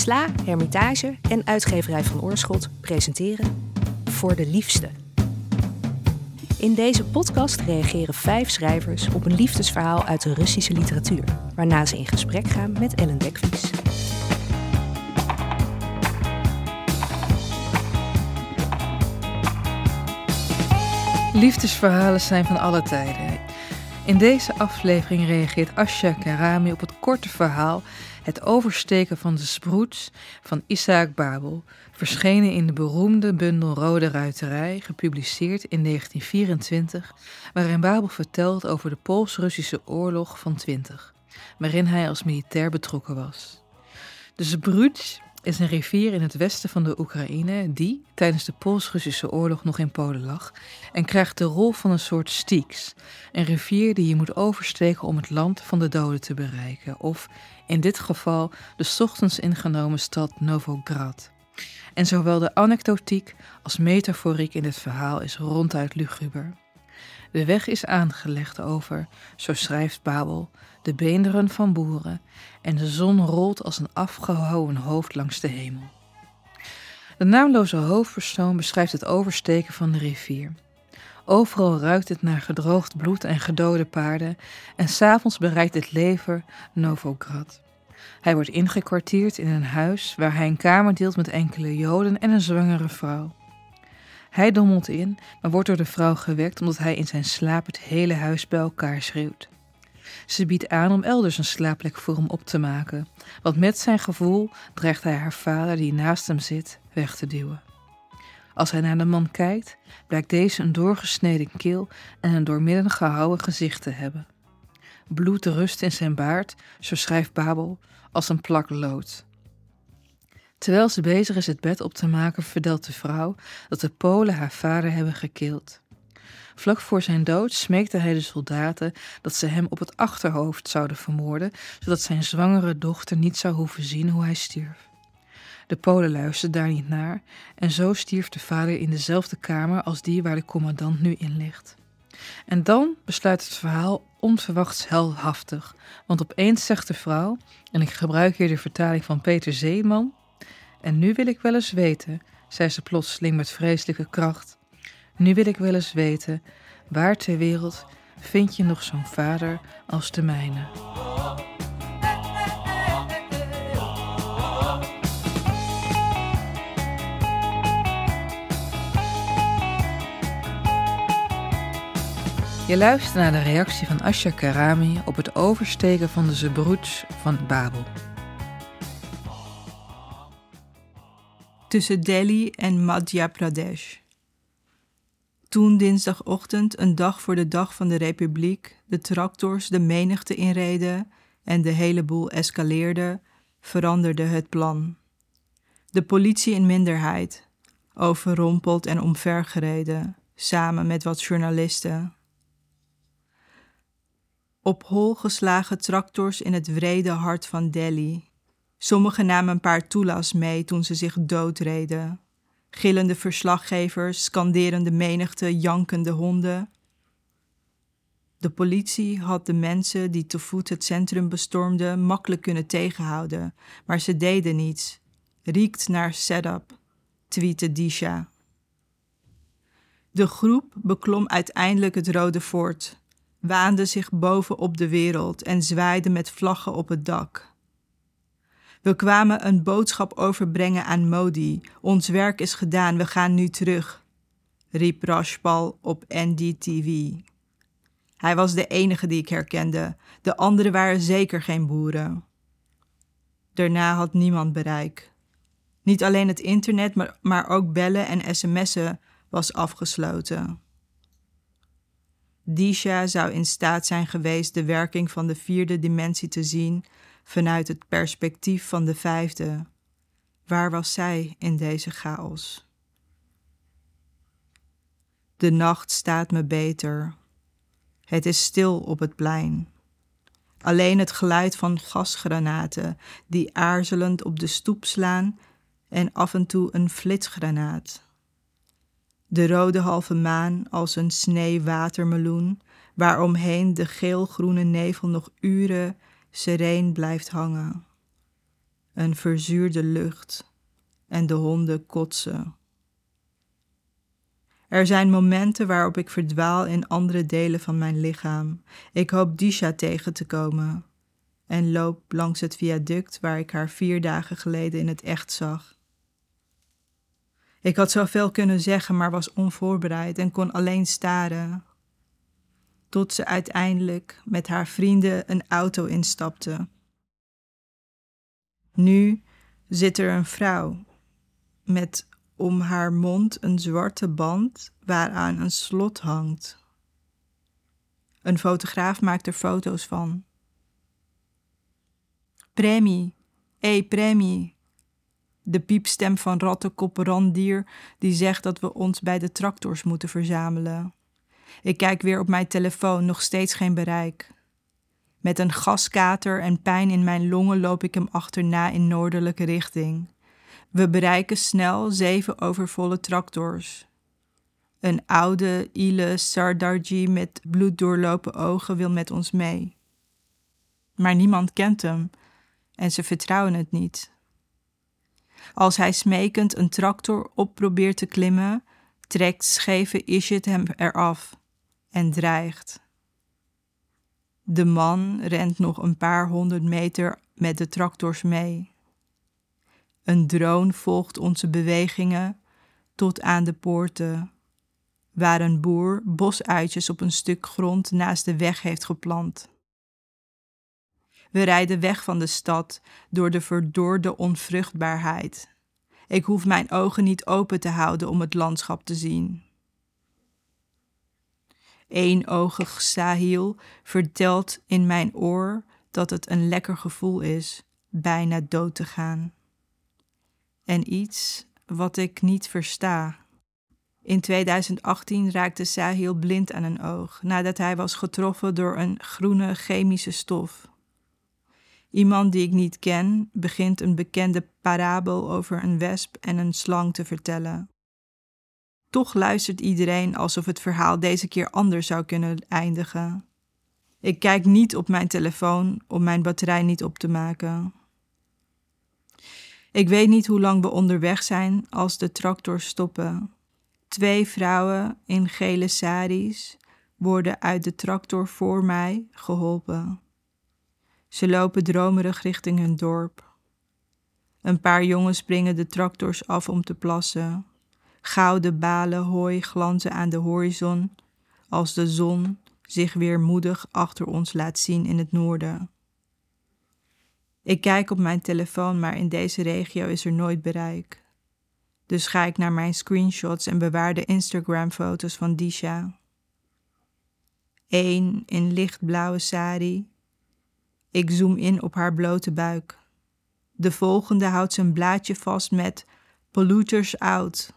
Sla, Hermitage en uitgeverij van Oorschot presenteren Voor de Liefste. In deze podcast reageren vijf schrijvers op een liefdesverhaal uit de Russische literatuur, waarna ze in gesprek gaan met Ellen Dekvies. Liefdesverhalen zijn van alle tijden. In deze aflevering reageert Asha Karami op het korte verhaal Het oversteken van de sproets van Isaac Babel, verschenen in de beroemde bundel Rode Ruiterij, gepubliceerd in 1924, waarin Babel vertelt over de Pools-Russische oorlog van 20, waarin hij als militair betrokken was. De Sproets is een rivier in het westen van de Oekraïne die tijdens de Pools-Russische oorlog nog in Polen lag en krijgt de rol van een soort Styx, een rivier die je moet oversteken om het land van de doden te bereiken, of in dit geval de ochtends ingenomen stad Novograd. En zowel de anekdotiek als metaforiek in dit verhaal is ronduit luguber. De weg is aangelegd over, zo schrijft Babel, de beenderen van boeren en de zon rolt als een afgehouwen hoofd langs de hemel. De naamloze hoofdpersoon beschrijft het oversteken van de rivier. Overal ruikt het naar gedroogd bloed en gedode paarden en s'avonds bereikt het lever Novograd. Hij wordt ingekwartierd in een huis waar hij een kamer deelt met enkele Joden en een zwangere vrouw. Hij dommelt in, maar wordt door de vrouw gewekt omdat hij in zijn slaap het hele huis bij elkaar schreeuwt. Ze biedt aan om elders een slaapplek voor hem op te maken, want met zijn gevoel dreigt hij haar vader, die naast hem zit, weg te duwen. Als hij naar de man kijkt, blijkt deze een doorgesneden keel en een doormidden gehouden gezicht te hebben. Bloed rust in zijn baard, zo schrijft Babel, als een plak lood. Terwijl ze bezig is het bed op te maken, vertelt de vrouw dat de Polen haar vader hebben gekild. Vlak voor zijn dood smeekte hij de soldaten dat ze hem op het achterhoofd zouden vermoorden, zodat zijn zwangere dochter niet zou hoeven zien hoe hij stierf. De Polen luisterden daar niet naar en zo stierf de vader in dezelfde kamer als die waar de commandant nu in ligt. En dan besluit het verhaal onverwachts heldhaftig, want opeens zegt de vrouw, en ik gebruik hier de vertaling van Peter Zeeman, en nu wil ik wel eens weten, zei ze plotseling met vreselijke kracht, nu wil ik wel eens weten, waar ter wereld vind je nog zo'n vader als de mijne? Je luistert naar de reactie van Asha Karami op het oversteken van de Zebroets van Babel. Tussen Delhi en Madhya Pradesh. Toen dinsdagochtend, een dag voor de dag van de Republiek, de tractors de menigte inreden en de hele boel escaleerde, veranderde het plan. De politie in minderheid, overrompeld en omvergereden, samen met wat journalisten. Op hol geslagen tractors in het wrede hart van Delhi. Sommigen namen een paar toelas mee toen ze zich doodreden gillende verslaggevers, skanderende menigte, jankende honden. De politie had de mensen die te voet het centrum bestormden makkelijk kunnen tegenhouden, maar ze deden niets. Riekt naar setup, tweette Disha. De groep beklom uiteindelijk het Rode Fort, waande zich boven op de wereld en zwaaide met vlaggen op het dak. We kwamen een boodschap overbrengen aan Modi. Ons werk is gedaan, we gaan nu terug, riep Rashpal op NDTV. Hij was de enige die ik herkende. De anderen waren zeker geen boeren. Daarna had niemand bereik. Niet alleen het internet, maar, maar ook bellen en sms'en was afgesloten. Disha zou in staat zijn geweest de werking van de vierde dimensie te zien vanuit het perspectief van de vijfde. Waar was zij in deze chaos? De nacht staat me beter. Het is stil op het plein. Alleen het geluid van gasgranaten die aarzelend op de stoep slaan en af en toe een flitsgranaat. De rode halve maan als een snee watermeloen, waaromheen de geelgroene nevel nog uren sereen blijft hangen. een verzuurde lucht en de honden kotsen. Er zijn momenten waarop ik verdwaal in andere delen van mijn lichaam. Ik hoop Disha tegen te komen en loop langs het viaduct waar ik haar vier dagen geleden in het echt zag. Ik had zoveel kunnen zeggen, maar was onvoorbereid en kon alleen staren. Tot ze uiteindelijk met haar vrienden een auto instapte. Nu zit er een vrouw met om haar mond een zwarte band waaraan een slot hangt. Een fotograaf maakt er foto's van. Premie, hé hey, premie. De piepstem van rattenkop randier die zegt dat we ons bij de tractors moeten verzamelen. Ik kijk weer op mijn telefoon, nog steeds geen bereik. Met een gaskater en pijn in mijn longen loop ik hem achterna in noordelijke richting. We bereiken snel zeven overvolle tractors. Een oude, ile Sardarji met bloeddoorlopen ogen wil met ons mee. Maar niemand kent hem en ze vertrouwen het niet. Als hij smekend een tractor op probeert te klimmen, trekt scheve Ishit hem eraf en dreigt. De man rent nog een paar honderd meter met de tractors mee. Een drone volgt onze bewegingen tot aan de poorten, waar een boer bosuitjes op een stuk grond naast de weg heeft geplant. We rijden weg van de stad door de verdorde onvruchtbaarheid. Ik hoef mijn ogen niet open te houden om het landschap te zien. Eenoogig Sahil vertelt in mijn oor dat het een lekker gevoel is bijna dood te gaan. En iets wat ik niet versta. In 2018 raakte Sahil blind aan een oog nadat hij was getroffen door een groene chemische stof. Iemand die ik niet ken begint een bekende parabel over een wesp en een slang te vertellen. Toch luistert iedereen alsof het verhaal deze keer anders zou kunnen eindigen. Ik kijk niet op mijn telefoon om mijn batterij niet op te maken. Ik weet niet hoe lang we onderweg zijn als de tractors stoppen. Twee vrouwen in gele saris worden uit de tractor voor mij geholpen. Ze lopen dromerig richting hun dorp. Een paar jongens springen de tractors af om te plassen. Gouden balen hooi glanzen aan de horizon als de zon zich weer moedig achter ons laat zien in het noorden. Ik kijk op mijn telefoon, maar in deze regio is er nooit bereik. Dus ga ik naar mijn screenshots en bewaar de Instagram-foto's van Disha. Eén in lichtblauwe sari. Ik zoom in op haar blote buik. De volgende houdt zijn blaadje vast met Polluters Out.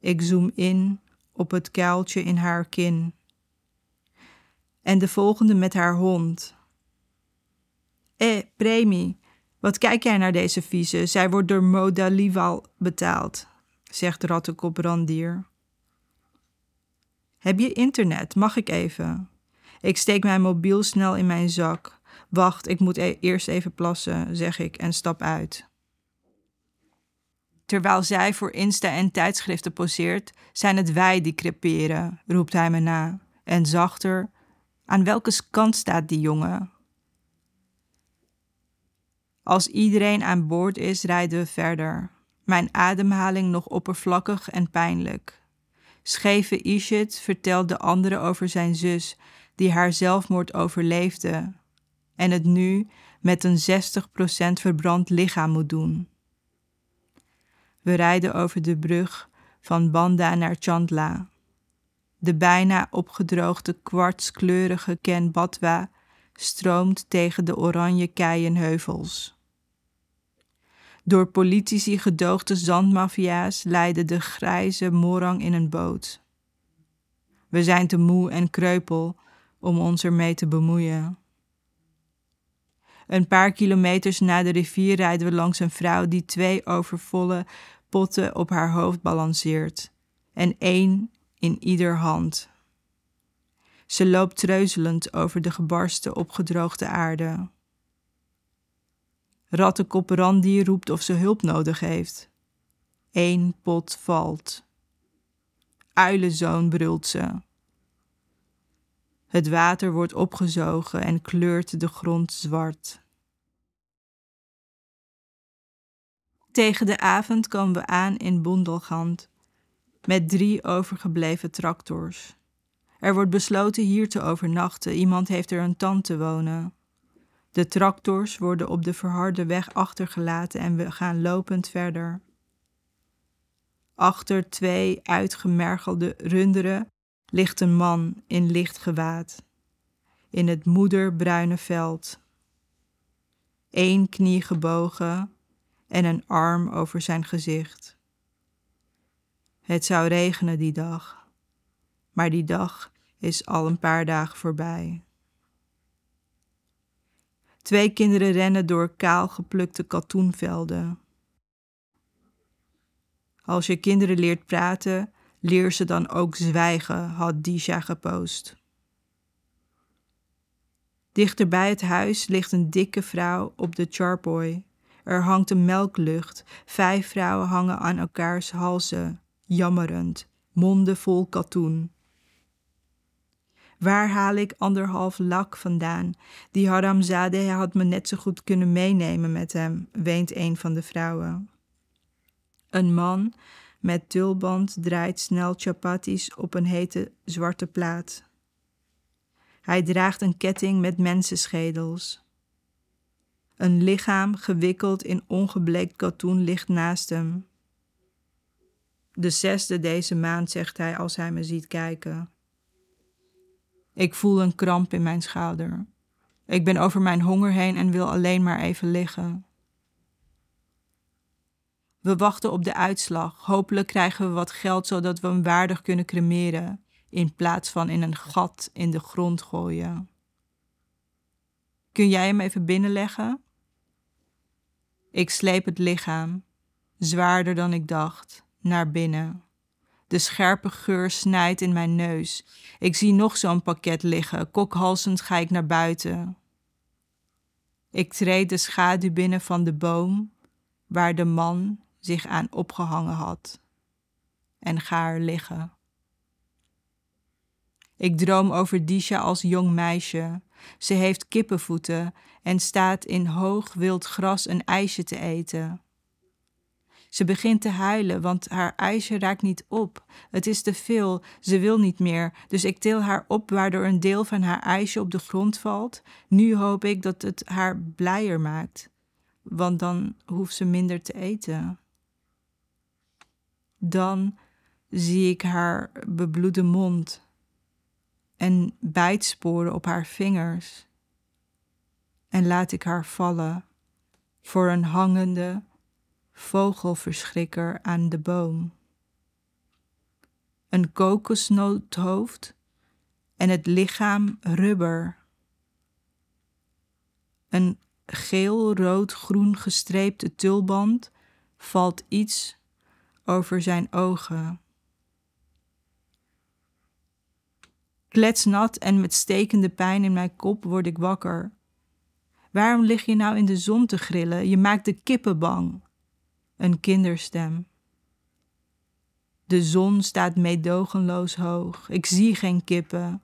Ik zoom in op het kuiltje in haar kin. En de volgende met haar hond. Eh, Premi, wat kijk jij naar deze vieze? Zij wordt door Modalival betaald, zegt Rattenkop Randier. Heb je internet? Mag ik even? Ik steek mijn mobiel snel in mijn zak. Wacht, ik moet e eerst even plassen, zeg ik en stap uit. Terwijl zij voor Insta en tijdschriften poseert, zijn het wij die creperen, roept hij me na. En zachter, aan welke kant staat die jongen? Als iedereen aan boord is, rijden we verder. Mijn ademhaling nog oppervlakkig en pijnlijk. Scheve Ishit vertelt de anderen over zijn zus, die haar zelfmoord overleefde en het nu met een 60% verbrand lichaam moet doen. We rijden over de brug van Banda naar Chandla. De bijna opgedroogde kwartskleurige Ken Batwa stroomt tegen de oranje keienheuvels. Door politici gedoogde zandmafia's leidde de grijze morang in een boot. We zijn te moe en kreupel om ons ermee te bemoeien. Een paar kilometers na de rivier rijden we langs een vrouw die twee overvolle potten op haar hoofd balanceert en één in ieder hand. Ze loopt treuzelend over de gebarsten, opgedroogde aarde. Rattenkop Randy roept of ze hulp nodig heeft. Eén pot valt. Uilenzoon brult ze. Het water wordt opgezogen en kleurt de grond zwart. Tegen de avond komen we aan in Bondelgand met drie overgebleven tractors. Er wordt besloten hier te overnachten. Iemand heeft er een tante wonen. De tractors worden op de verharde weg achtergelaten en we gaan lopend verder. Achter twee uitgemergelde runderen ligt een man in licht gewaad, in het moederbruine veld. Eén knie gebogen en een arm over zijn gezicht. Het zou regenen die dag, maar die dag is al een paar dagen voorbij. Twee kinderen rennen door kaal geplukte katoenvelden. Als je kinderen leert praten, leer ze dan ook zwijgen, had Disha gepost. Dichter bij het huis ligt een dikke vrouw op de charpoy. Er hangt een melklucht. Vijf vrouwen hangen aan elkaars halzen, jammerend, monden vol katoen. Waar haal ik anderhalf lak vandaan? Die Haramzadeh had me net zo goed kunnen meenemen met hem, weent een van de vrouwen. Een man met tulband draait snel chapatis op een hete zwarte plaat. Hij draagt een ketting met mensenschedels. Een lichaam gewikkeld in ongebleekt katoen ligt naast hem. De zesde deze maand, zegt hij als hij me ziet kijken. Ik voel een kramp in mijn schouder. Ik ben over mijn honger heen en wil alleen maar even liggen. We wachten op de uitslag. Hopelijk krijgen we wat geld zodat we hem waardig kunnen cremeren, in plaats van in een gat in de grond gooien. Kun jij hem even binnenleggen? Ik sleep het lichaam, zwaarder dan ik dacht, naar binnen. De scherpe geur snijdt in mijn neus. Ik zie nog zo'n pakket liggen. Kokhalsend ga ik naar buiten. Ik treed de schaduw binnen van de boom waar de man zich aan opgehangen had en ga er liggen. Ik droom over Disha als jong meisje. Ze heeft kippenvoeten en staat in hoog wild gras een ijsje te eten. Ze begint te huilen, want haar ijsje raakt niet op. Het is te veel, ze wil niet meer, dus ik til haar op, waardoor een deel van haar ijsje op de grond valt. Nu hoop ik dat het haar blijer maakt, want dan hoeft ze minder te eten. Dan zie ik haar bebloede mond en bijtsporen op haar vingers. En laat ik haar vallen voor een hangende vogelverschrikker aan de boom. Een kokosnoothoofd en het lichaam rubber. Een geel-rood-groen gestreepte tulband valt iets over zijn ogen. Kletsnat en met stekende pijn in mijn kop word ik wakker. Waarom lig je nou in de zon te grillen? Je maakt de kippen bang. Een kinderstem. De zon staat meedogenloos hoog. Ik zie geen kippen.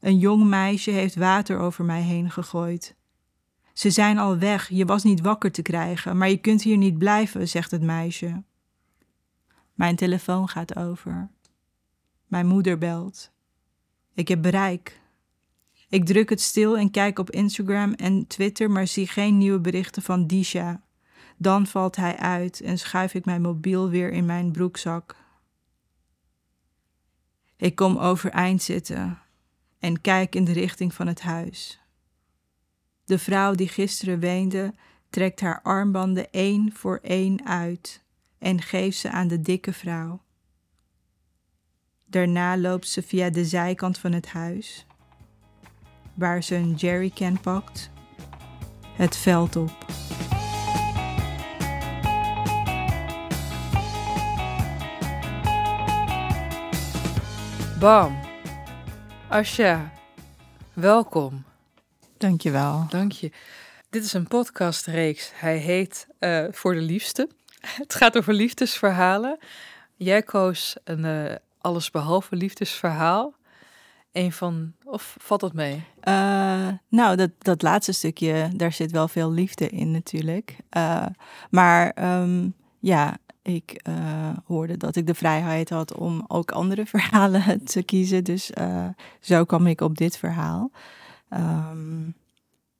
Een jong meisje heeft water over mij heen gegooid. Ze zijn al weg, je was niet wakker te krijgen, maar je kunt hier niet blijven, zegt het meisje. Mijn telefoon gaat over. Mijn moeder belt. Ik heb bereik. Ik druk het stil en kijk op Instagram en Twitter, maar zie geen nieuwe berichten van Disha. Dan valt hij uit en schuif ik mijn mobiel weer in mijn broekzak. Ik kom overeind zitten en kijk in de richting van het huis. De vrouw die gisteren weende, trekt haar armbanden één voor één uit en geeft ze aan de dikke vrouw. Daarna loopt ze via de zijkant van het huis, waar ze een jerrycan pakt, het veld op. Bam. Asja, welkom. Dankjewel. Dank je. Dit is een podcastreeks. Hij heet uh, Voor de Liefste. Het gaat over liefdesverhalen. Jij koos een uh, allesbehalve liefdesverhaal. Een van, of valt dat mee? Uh, nou, dat, dat laatste stukje, daar zit wel veel liefde in natuurlijk. maar um, ja, ik hoorde dat ik de vrijheid had om ook andere verhalen te kiezen. Dus zo kwam ik op dit verhaal. Um,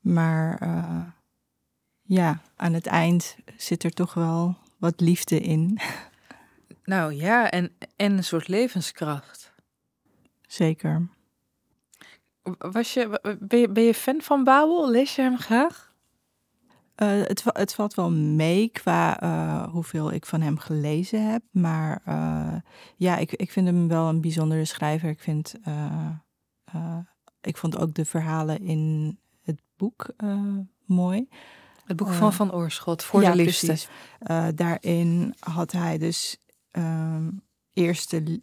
maar ja, aan het eind zit er toch wel wat liefde in. Nou ja, en, en een soort levenskracht. Zeker. Was je, ben, je, ben je fan van Babel? Lees je hem graag? Uh, het, het valt wel mee qua uh, hoeveel ik van hem gelezen heb. Maar uh, ja, ik, ik vind hem wel een bijzondere schrijver. Ik, vind, ik vond ook de verhalen in boek uh, mooi. Het boek van eh, Van Oorschot, Voor de Liefste. Uh, daarin had hij dus ehm, eerste,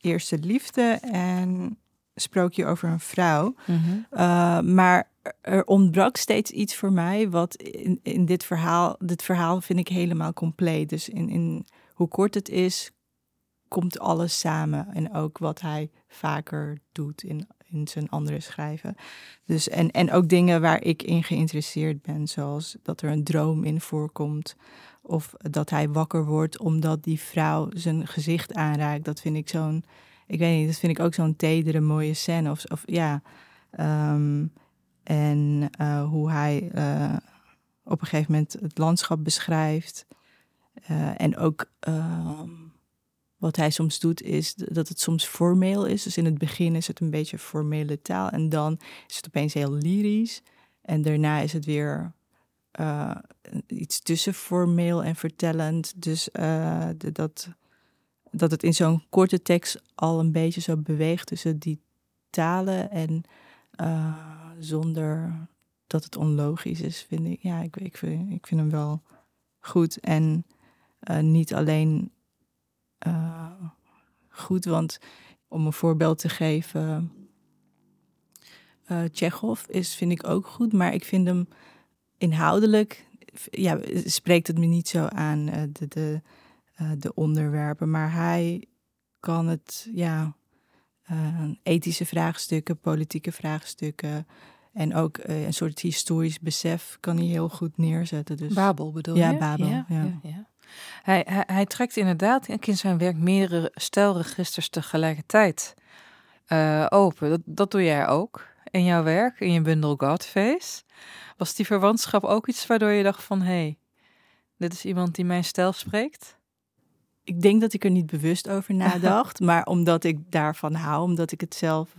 eerste liefde en sprookje over een vrouw. Mhm. maar er ontbrak steeds iets voor mij, wat in, in dit verhaal, dit verhaal vind ik helemaal compleet. Dus in, in hoe kort het is, komt alles samen. En ook wat hij vaker doet in in zijn andere schrijven. Dus, en, en ook dingen waar ik in geïnteresseerd ben, zoals dat er een droom in voorkomt. Of dat hij wakker wordt omdat die vrouw zijn gezicht aanraakt. Dat vind ik zo'n, ik weet niet, dat vind ik ook zo'n tedere mooie scène. Of, of ja, ehm, en uh, hoe hij uh, op een gegeven moment het landschap beschrijft. Uh, en ook ehm, wat hij soms doet is dat het soms formeel is. Dus in het begin is het een beetje formele taal en dan is het opeens heel lyrisch. En daarna is het weer uh, iets tussen formeel en vertellend. Dus de, dat, dat het in zo'n korte tekst al een beetje zo beweegt tussen die talen en uh, zonder dat het onlogisch is, vind ik. Ja, ik, vind, ik vind hem wel goed. En niet alleen goed. Want om een voorbeeld te geven, uh, Chekhov is, vind ik ook goed, maar ik vind hem inhoudelijk, ja, spreekt het me niet zo aan, uh, de, de, de onderwerpen. Maar hij kan het, ja, ethische vraagstukken, politieke vraagstukken. En ook een soort historisch besef kan hij heel goed neerzetten. Dus, Babel bedoel je? Ja, Babel. ja. ja. ja. Hij, hij, hij, trekt inderdaad in zijn werk meerdere stijlregisters tegelijkertijd uh, open. Dat, dat doe jij ook in jouw werk, in je bundel Godface. Was die verwantschap ook iets waardoor je dacht van... hé, hey, dit is iemand die mijn stijl spreekt? Ik denk dat ik er niet bewust over nadacht, maar omdat ik daarvan hou, omdat ik het zelf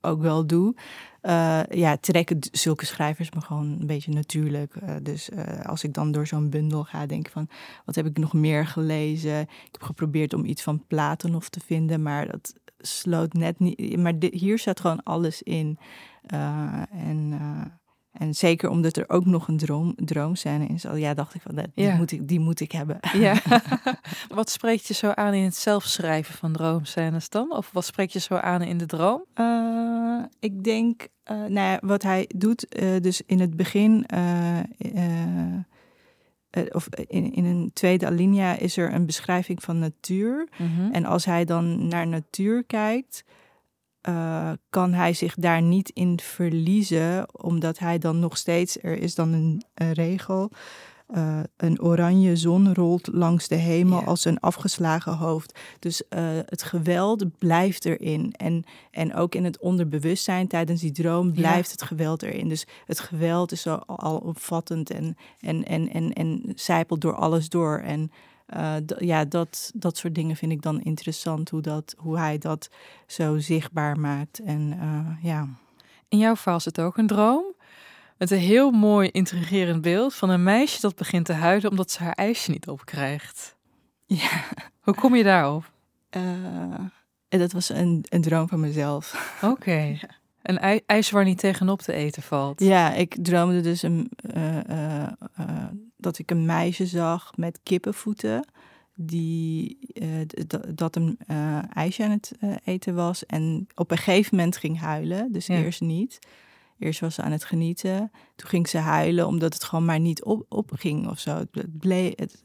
ook wel doe, uh, ja, trekken zulke schrijvers me gewoon een beetje natuurlijk. Uh, dus uh, als ik dan door zo'n bundel ga, denk ik van, wat heb ik nog meer gelezen? Ik heb geprobeerd om iets van Platonov te vinden, maar dat sloot net niet. Maar dit, hier staat gewoon alles in. en en zeker omdat er ook nog een droom, droomscène in zat. Ja, dacht ik van, die, ja. moet ik, die moet ik hebben. Ja. wat spreekt je zo aan in het zelfschrijven van droomscènes dan? Of wat spreekt je zo aan in de droom? Uh, ik denk, nou ja, wat hij doet, dus in het begin... of in, in een tweede alinea is er een beschrijving van natuur. Mm -hmm. En als hij dan naar natuur kijkt, uh, kan hij zich daar niet in verliezen, omdat hij dan nog steeds, er is dan een, een regel, uh, een oranje zon rolt langs de hemel yeah. als een afgeslagen hoofd. Dus uh, het geweld blijft erin. En, en ook in het onderbewustzijn tijdens die droom blijft het geweld erin. Dus het geweld is zo al opvattend en, en, en, en, en zijpelt door alles door. En uh, ja, dat, dat soort dingen vind ik dan interessant, hoe, dat, hoe hij dat zo zichtbaar maakt. En ja. In jouw verhaal is het ook een droom. Met een heel mooi intrigerend beeld van een meisje dat begint te huilen omdat ze haar ijsje niet opkrijgt. Ja. Hoe kom je daarop? Uh, dat was een, een droom van mezelf. Oké. Okay. Ja. Een ijs waar niet tegenop te eten valt. Ja, ik droomde dus een, uh, uh, dat ik een meisje zag met kippenvoeten. Die, dat een ijsje aan het eten was. En op een gegeven moment ging huilen. Dus ja. eerst niet. Eerst was ze aan het genieten. Toen ging ze huilen omdat het gewoon maar niet op, opging of zo. Het bleef, het,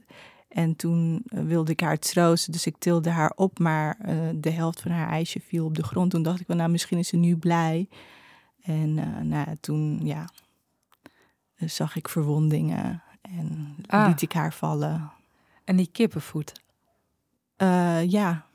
en toen eh, wilde ik haar troosten, dus ik tilde haar op, maar uh, de helft van haar ijsje viel op de grond. Toen dacht ik, well, nou misschien is ze nu blij. En uh, nou, toen, ja, zag ik verwondingen en Ah. liet ik haar vallen. En die kippenvoet. Uh, ja,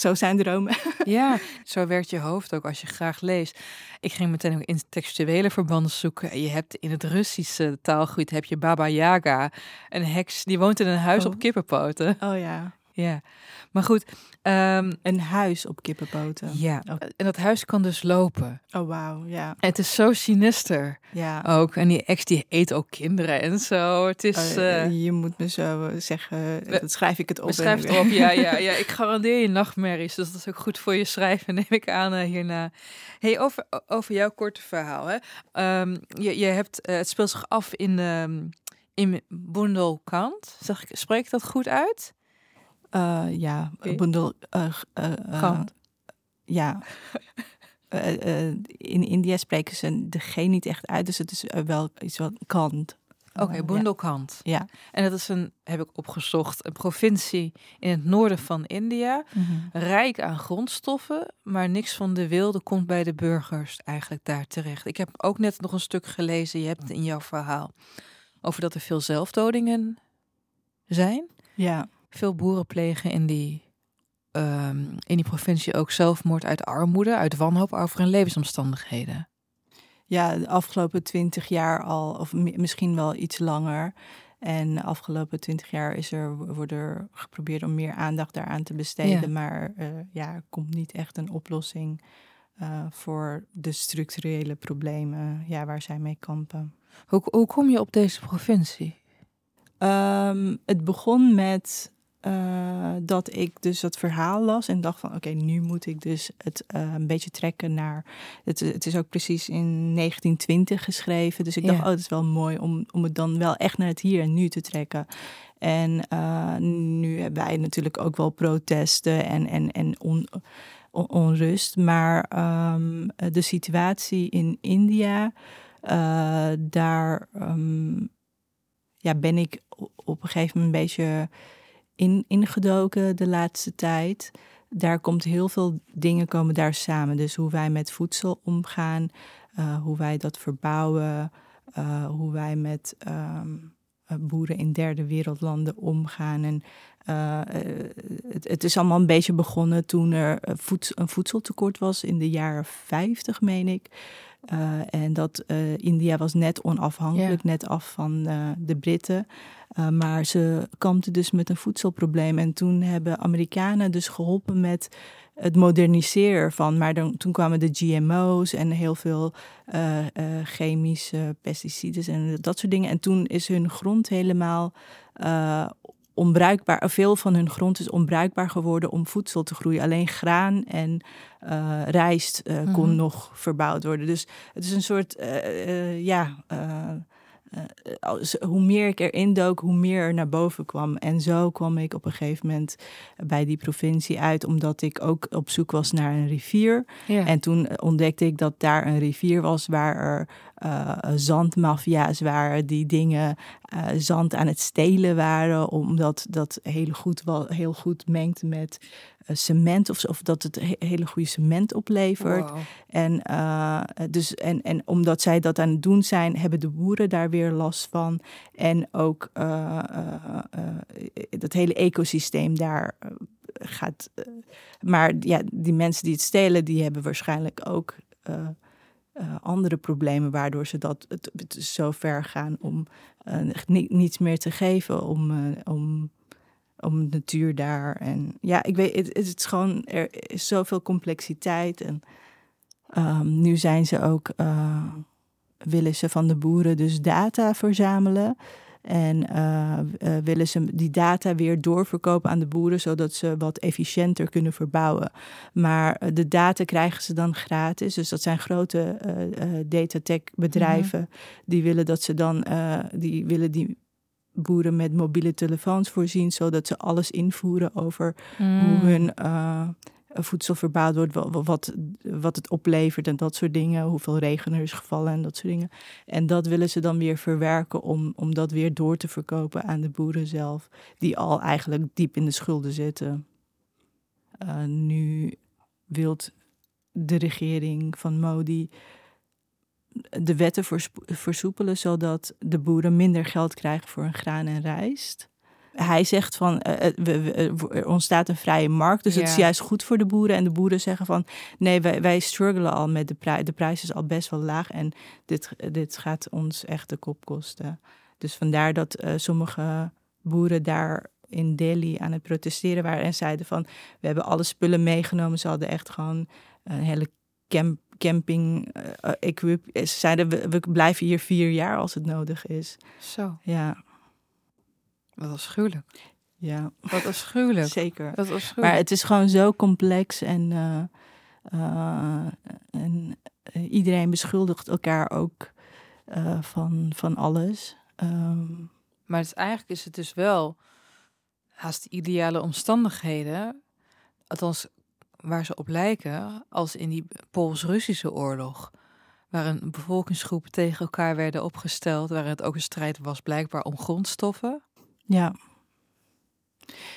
zo zijn dromen. Ja, zo werkt je hoofd ook als je graag leest. Ik ging meteen ook intertextuele verbanden zoeken. Je hebt in het Russische taalgebied heb je Baba Yaga, een heks die woont in een huis Oh. op kippenpoten. Oh ja, Ja, maar goed. ehm, een huis op kippenpoten. ja, Oh. en dat huis kan dus lopen. Oh wauw, ja, En het is zo sinister ja. ook. En die ex die eet ook kinderen en zo. Het is... Oh, eh, je moet me zo zeggen, dat schrijf ik het op. Beschrijf het erop, ja, ja, ja. Ik garandeer je nachtmerries, dus dat is ook goed voor je schrijven, neem ik aan eh, hierna. hey, over, over jouw korte verhaal. Hè. Ehm, je, je hebt, eh, het speelt zich af in, ehm in Bundelkant. Zeg ik, spreek ik dat goed uit? Eh, ja, bundel. eh, eh, ja. In India spreken ze de G niet echt uit, dus het is wel iets wat kant. Oké, Bundelkant. Ja. En dat is een, heb ik opgezocht, een provincie in het noorden van India. Mhm. Rijk aan grondstoffen, maar niks van de wilde komt bij de burgers eigenlijk daar terecht. Ik heb ook net nog een stuk gelezen, je hebt in jouw verhaal, over dat er veel zelfdodingen zijn. ja. Veel boeren plegen in die, ehm, in die provincie ook zelfmoord uit armoede, uit wanhoop over hun levensomstandigheden. Ja, de afgelopen twintig jaar al, of mi- misschien wel iets langer. En de afgelopen twintig jaar is er, wordt er geprobeerd om meer aandacht daaraan te besteden. Ja. Maar eh, ja, er komt niet echt een oplossing eh, voor de structurele problemen ja, waar zij mee kampen. Hoe, hoe kom je op deze provincie? Ehm, het begon met eh, dat ik dus dat verhaal las en dacht van oké, nu moet ik dus het eh, een beetje trekken naar... Het, het is ook precies in 1920 geschreven, dus ik dacht Ja. oh, het is wel mooi om, om het dan wel echt naar het hier en nu te trekken. En eh, nu hebben wij natuurlijk ook wel protesten en, en, en on, on- onrust, maar ehm, de situatie in India, daar... ehm, ja, ben ik op een gegeven moment een beetje in, ingedoken de laatste tijd. Daar komt heel veel dingen komen daar samen. Dus hoe wij met voedsel omgaan, eh, hoe wij dat verbouwen, eh, hoe wij met ehm, eh, boeren in derde wereldlanden omgaan. En het, het is allemaal een beetje begonnen toen er eh, voeds- een voedseltekort was in de jaren 50, meen ik. Eh, en dat eh, India was net onafhankelijk, net af van eh, de Britten. Maar ze kampten dus met een voedselprobleem. En toen hebben Amerikanen dus geholpen met het moderniseren ervan. Maar dan, toen kwamen de GMO's en heel veel chemische pesticiden en dat soort dingen. En toen is hun grond helemaal onbruikbaar. Veel van hun grond is onbruikbaar geworden om voedsel te groeien. Alleen graan en uh, rijst uh, kon mm -hmm. nog verbouwd worden. Dus het is een soort, uh, ja. hoe meer ik erin dook, hoe meer er naar boven kwam. En zo kwam ik op een gegeven moment bij die provincie uit, omdat ik ook op zoek was naar een rivier. Ja. En toen ontdekte ik dat daar een rivier was waar er uh, zandmafia's waren die dingen, uh, zand aan het stelen waren, omdat dat heel goed, wel, heel goed mengt met uh, cement of, of dat het he hele goede cement oplevert. Wow. En, uh, dus, en, en omdat zij dat aan het doen zijn, hebben de boeren daar weer last van. En ook dat hele ecosysteem daar gaat. maar ja, die mensen die het stelen, die hebben waarschijnlijk ook. Uh, andere problemen waardoor ze dat het, zo ver gaan om uh, ni niets meer te geven om, uh, om, om natuur daar. En ja, ik weet, het, het is gewoon, er is zoveel complexiteit. En um, nu zijn ze ook, willen ze van de boeren dus data verzamelen. En uh, uh, willen ze die data weer doorverkopen aan de boeren, zodat ze wat efficiënter kunnen verbouwen. Maar uh, de data krijgen ze dan gratis. Dus dat zijn grote datatech bedrijven. Mm -hmm. Die willen dat ze dan, die willen die boeren met mobiele telefoons voorzien, zodat ze alles invoeren over Mm. hoe hun uh, voedsel verbouwd wordt, wat, wat het oplevert en dat soort dingen. Hoeveel regen er is gevallen en dat soort dingen. En dat willen ze dan weer verwerken om, om dat weer door te verkopen aan de boeren zelf, die al eigenlijk diep in de schulden zitten. Uh, nu wilt de regering van Modi de wetten versoepelen zodat de boeren minder geld krijgen voor hun graan en rijst. Hij zegt van uh, we, er ontstaat een vrije markt, dus het is juist goed voor de boeren. En de boeren zeggen van nee, wij, wij struggelen al met de prijs. De prijs is al best wel laag en dit, dit gaat ons echt de kop kosten. Dus vandaar dat uh, sommige boeren daar in Delhi aan het protesteren waren en zeiden van we hebben alle spullen meegenomen. Ze hadden echt gewoon een hele camp, camping uh, equip. Ze zeiden we, we blijven hier vier jaar als het nodig is. Zo. Ja. Wat afschuwelijk. Ja. Wat afschuwelijk. Zeker. Wat afschuwelijk. Maar het is gewoon zo complex en, uh, uh, en iedereen beschuldigt elkaar ook van, van alles. Um, maar het eigenlijk is het dus wel haast ideale omstandigheden, althans waar ze op lijken, als in die Pools-Russische oorlog, waar een bevolkingsgroep tegen elkaar werden opgesteld, waar het ook een strijd was blijkbaar om grondstoffen. Ja.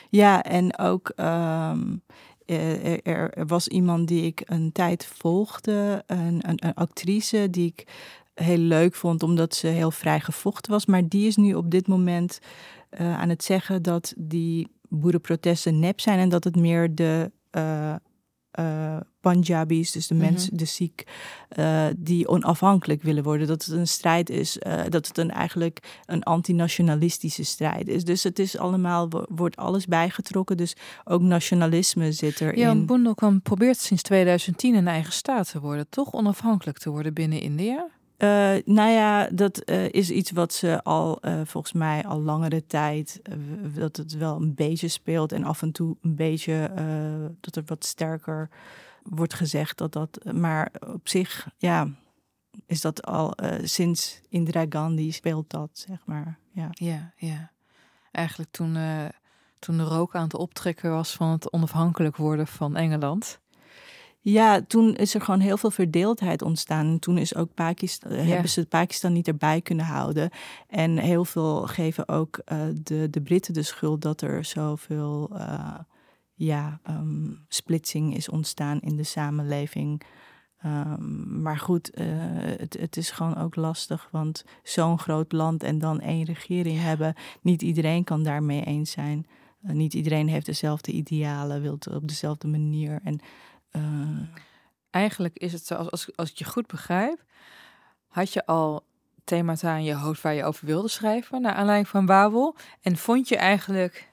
Ja, en ook um, er, er, was iemand die ik een tijd volgde, een, een, actrice die ik heel leuk vond omdat ze heel vrij gevochten was, maar die is nu op dit moment uh, aan het zeggen dat die boerenprotesten nep zijn en dat het meer de uh, uh, Punjabis, dus de mensen, mm -hmm. de Sikh, uh, die onafhankelijk willen worden. Dat het een strijd is, uh, dat het een, eigenlijk een antinationalistische strijd is. Dus het is allemaal, wordt alles bijgetrokken. Dus ook nationalisme zit erin. Ja, Bundelkhand probeert sinds 2010 een eigen staat te worden, toch onafhankelijk te worden binnen India? Uh, nou ja, dat uh, is iets wat ze al uh, volgens mij al langere tijd, dat het wel een beetje speelt en af en toe een beetje dat er wat sterker wordt gezegd dat dat, maar op zich, ja, is dat al sinds Indira Gandhi speelt dat, zeg maar. Ja, ja, ja. Eigenlijk toen, toen de rook aan het optrekken was van het onafhankelijk worden van Engeland. Ja, toen is er gewoon heel veel verdeeldheid ontstaan. En toen is ook Pakistan, ja. hebben ze Pakistan niet erbij kunnen houden. En heel veel geven ook uh, de, de Britten de schuld dat er zoveel uh, ja, um, splitsing is ontstaan in de samenleving. Um, maar goed, uh, het, het is gewoon ook lastig, want zo'n groot land en dan één regering hebben, niet iedereen kan daarmee eens zijn. niet iedereen heeft dezelfde idealen, wil op dezelfde manier. En uh, Eigenlijk is het zo, als, als, als ik je goed begrijp, had je al themata in je hoofd waar je over wilde schrijven, naar aanleiding van Babel. En vond je eigenlijk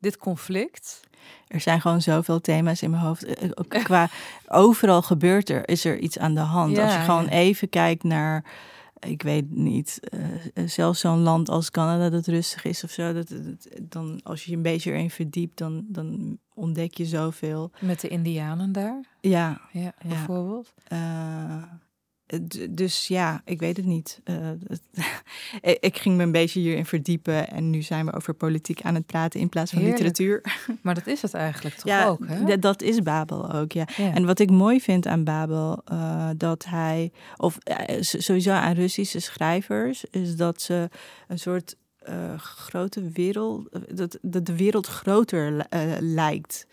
dit conflict? Er zijn gewoon zoveel thema's in mijn hoofd. Qua overal gebeurt er, is er iets aan de hand. Ja, als je gewoon ja. even kijkt naar ik weet niet, uh, zelfs zo'n land als Canada dat rustig is of zo, dat, dat, dan als je je een beetje erin verdiept, dan, dan ontdek je zoveel. Met de Indianen daar? Ja. Ja, bijvoorbeeld? Uh, dus ja, ik weet het niet. Uh, ik ging me een beetje hierin verdiepen en nu zijn we over politiek aan het praten in plaats van Heerlijk. literatuur. Maar dat is het eigenlijk toch ja, ook, hè? Dat is Babel ook, ja. ja. En wat ik mooi vind aan Babel, uh, dat hij, of uh, sowieso aan Russische schrijvers, is dat ze een soort grote wereld, dat, dat de wereld groter lijkt.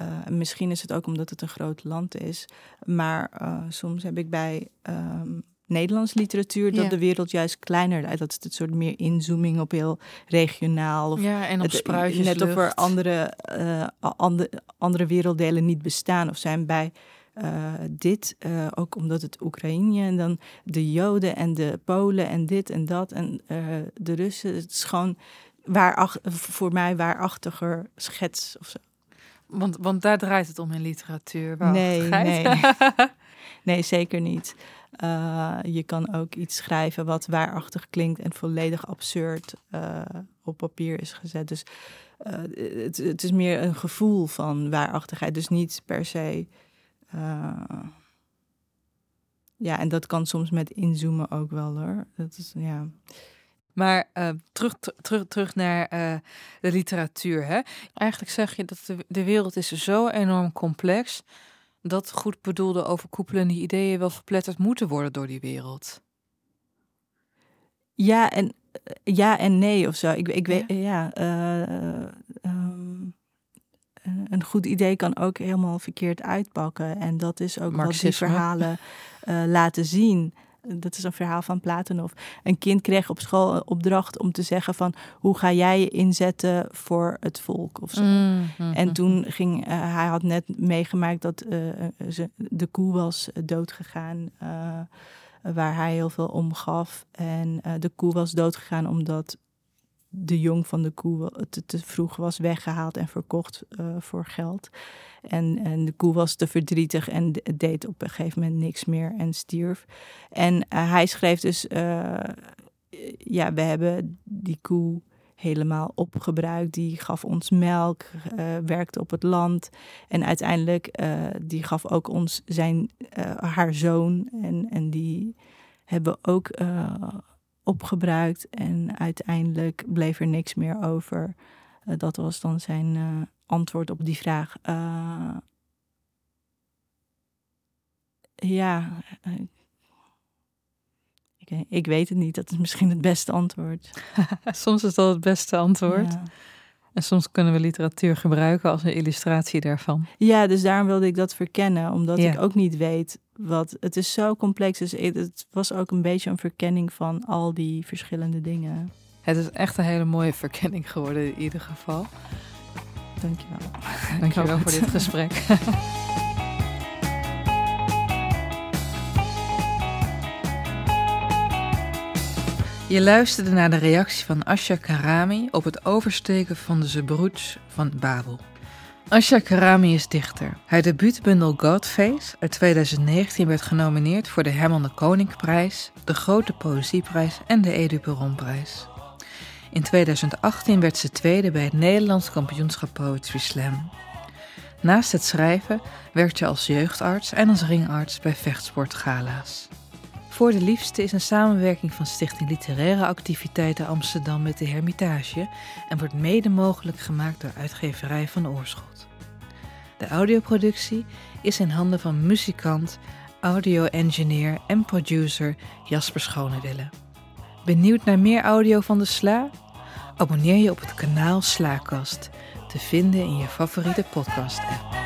Uh, misschien is het ook omdat het een groot land is. Maar uh, soms heb ik bij um, Nederlands literatuur dat ja. de wereld juist kleiner lijkt. Dat is het soort meer inzooming op heel regionaal. Of ja, en op spruitjes. Net of er andere, uh, andere, andere werelddelen niet bestaan of zijn bij. Uh, dit, uh, ook omdat het Oekraïne en dan de Joden en de Polen en dit en dat en uh, de Russen. Het is gewoon waar, voor mij waarachtiger schets of zo. Want, want daar draait het om in literatuur. Nee, nee. nee, zeker niet. Uh, je kan ook iets schrijven wat waarachtig klinkt en volledig absurd uh, op papier is gezet. Dus uh, het, het, is meer een gevoel van waarachtigheid. Dus niet per se. ja, en dat kan soms met inzoomen ook wel hoor. Dat is, ja. Maar uh, terug, terug, terug naar uh, de literatuur. Hè? Eigenlijk zeg je dat de, de wereld is zo enorm complex dat goed bedoelde overkoepelende ideeën wel verpletterd moeten worden door die wereld. Ja en, ja en nee of zo. Ik, ik weet, ja. Uh, um, een goed idee kan ook helemaal verkeerd uitpakken. En dat is ook wat die verhalen uh, laten zien. Dat is een verhaal van Platonov. Een kind kreeg op school een opdracht om te zeggen van... hoe ga jij je inzetten voor het volk of zo. Mm, mm, en toen ging... Uh, hij had net meegemaakt dat uh, ze, de koe was doodgegaan... waar hij heel veel om gaf. En de koe was doodgegaan omdat de jong van de koe te, vroeg was weggehaald en verkocht uh, voor geld. En, en de koe was te verdrietig en deed op een gegeven moment niks meer en stierf. En uh, hij schreef dus, uh, ja, we hebben die koe helemaal opgebruikt. Die gaf ons melk, werkte op het land. En uiteindelijk, die gaf ook ons zijn, haar zoon. En, en die hebben ook opgebruikt en uiteindelijk bleef er niks meer over. Uh, dat was dan zijn uh, antwoord op die vraag. Uh, ja, ik, ik, weet het niet. Dat is misschien het beste antwoord. soms is dat het beste antwoord. Ja. En soms kunnen we literatuur gebruiken als een illustratie daarvan. Ja, dus daarom wilde ik dat verkennen, omdat ik ook niet weet wat. Het is zo complex. Dus het was ook een beetje een verkenning van al die verschillende dingen. Het is echt een hele mooie verkenning geworden in ieder geval. Dankjewel. Dankjewel voor dit gesprek. Je luisterde naar de reactie van Asha Karami op het oversteken van de Zebroets van Babel. Asha Karami is dichter. Haar debuutbundel Godface uit 2019 werd genomineerd voor de Herman de Koninkprijs, de Grote Poëzieprijs en de Edu Perronprijs. In 2018 werd ze tweede bij het Nederlands kampioenschap Poetry Slam. Naast het schrijven werkt ze als jeugdarts en als ringarts bij vechtsportgala's. Voor de Liefste is een samenwerking van Stichting Literaire Activiteiten Amsterdam met de Hermitage en wordt mede mogelijk gemaakt door uitgeverij van Oorschot. De audioproductie is in handen van muzikant, audio-engineer en producer Jasper Schonewille. Benieuwd naar meer audio van de Sla? Abonneer je op het kanaal Slaakast, te vinden in je favoriete podcast-app.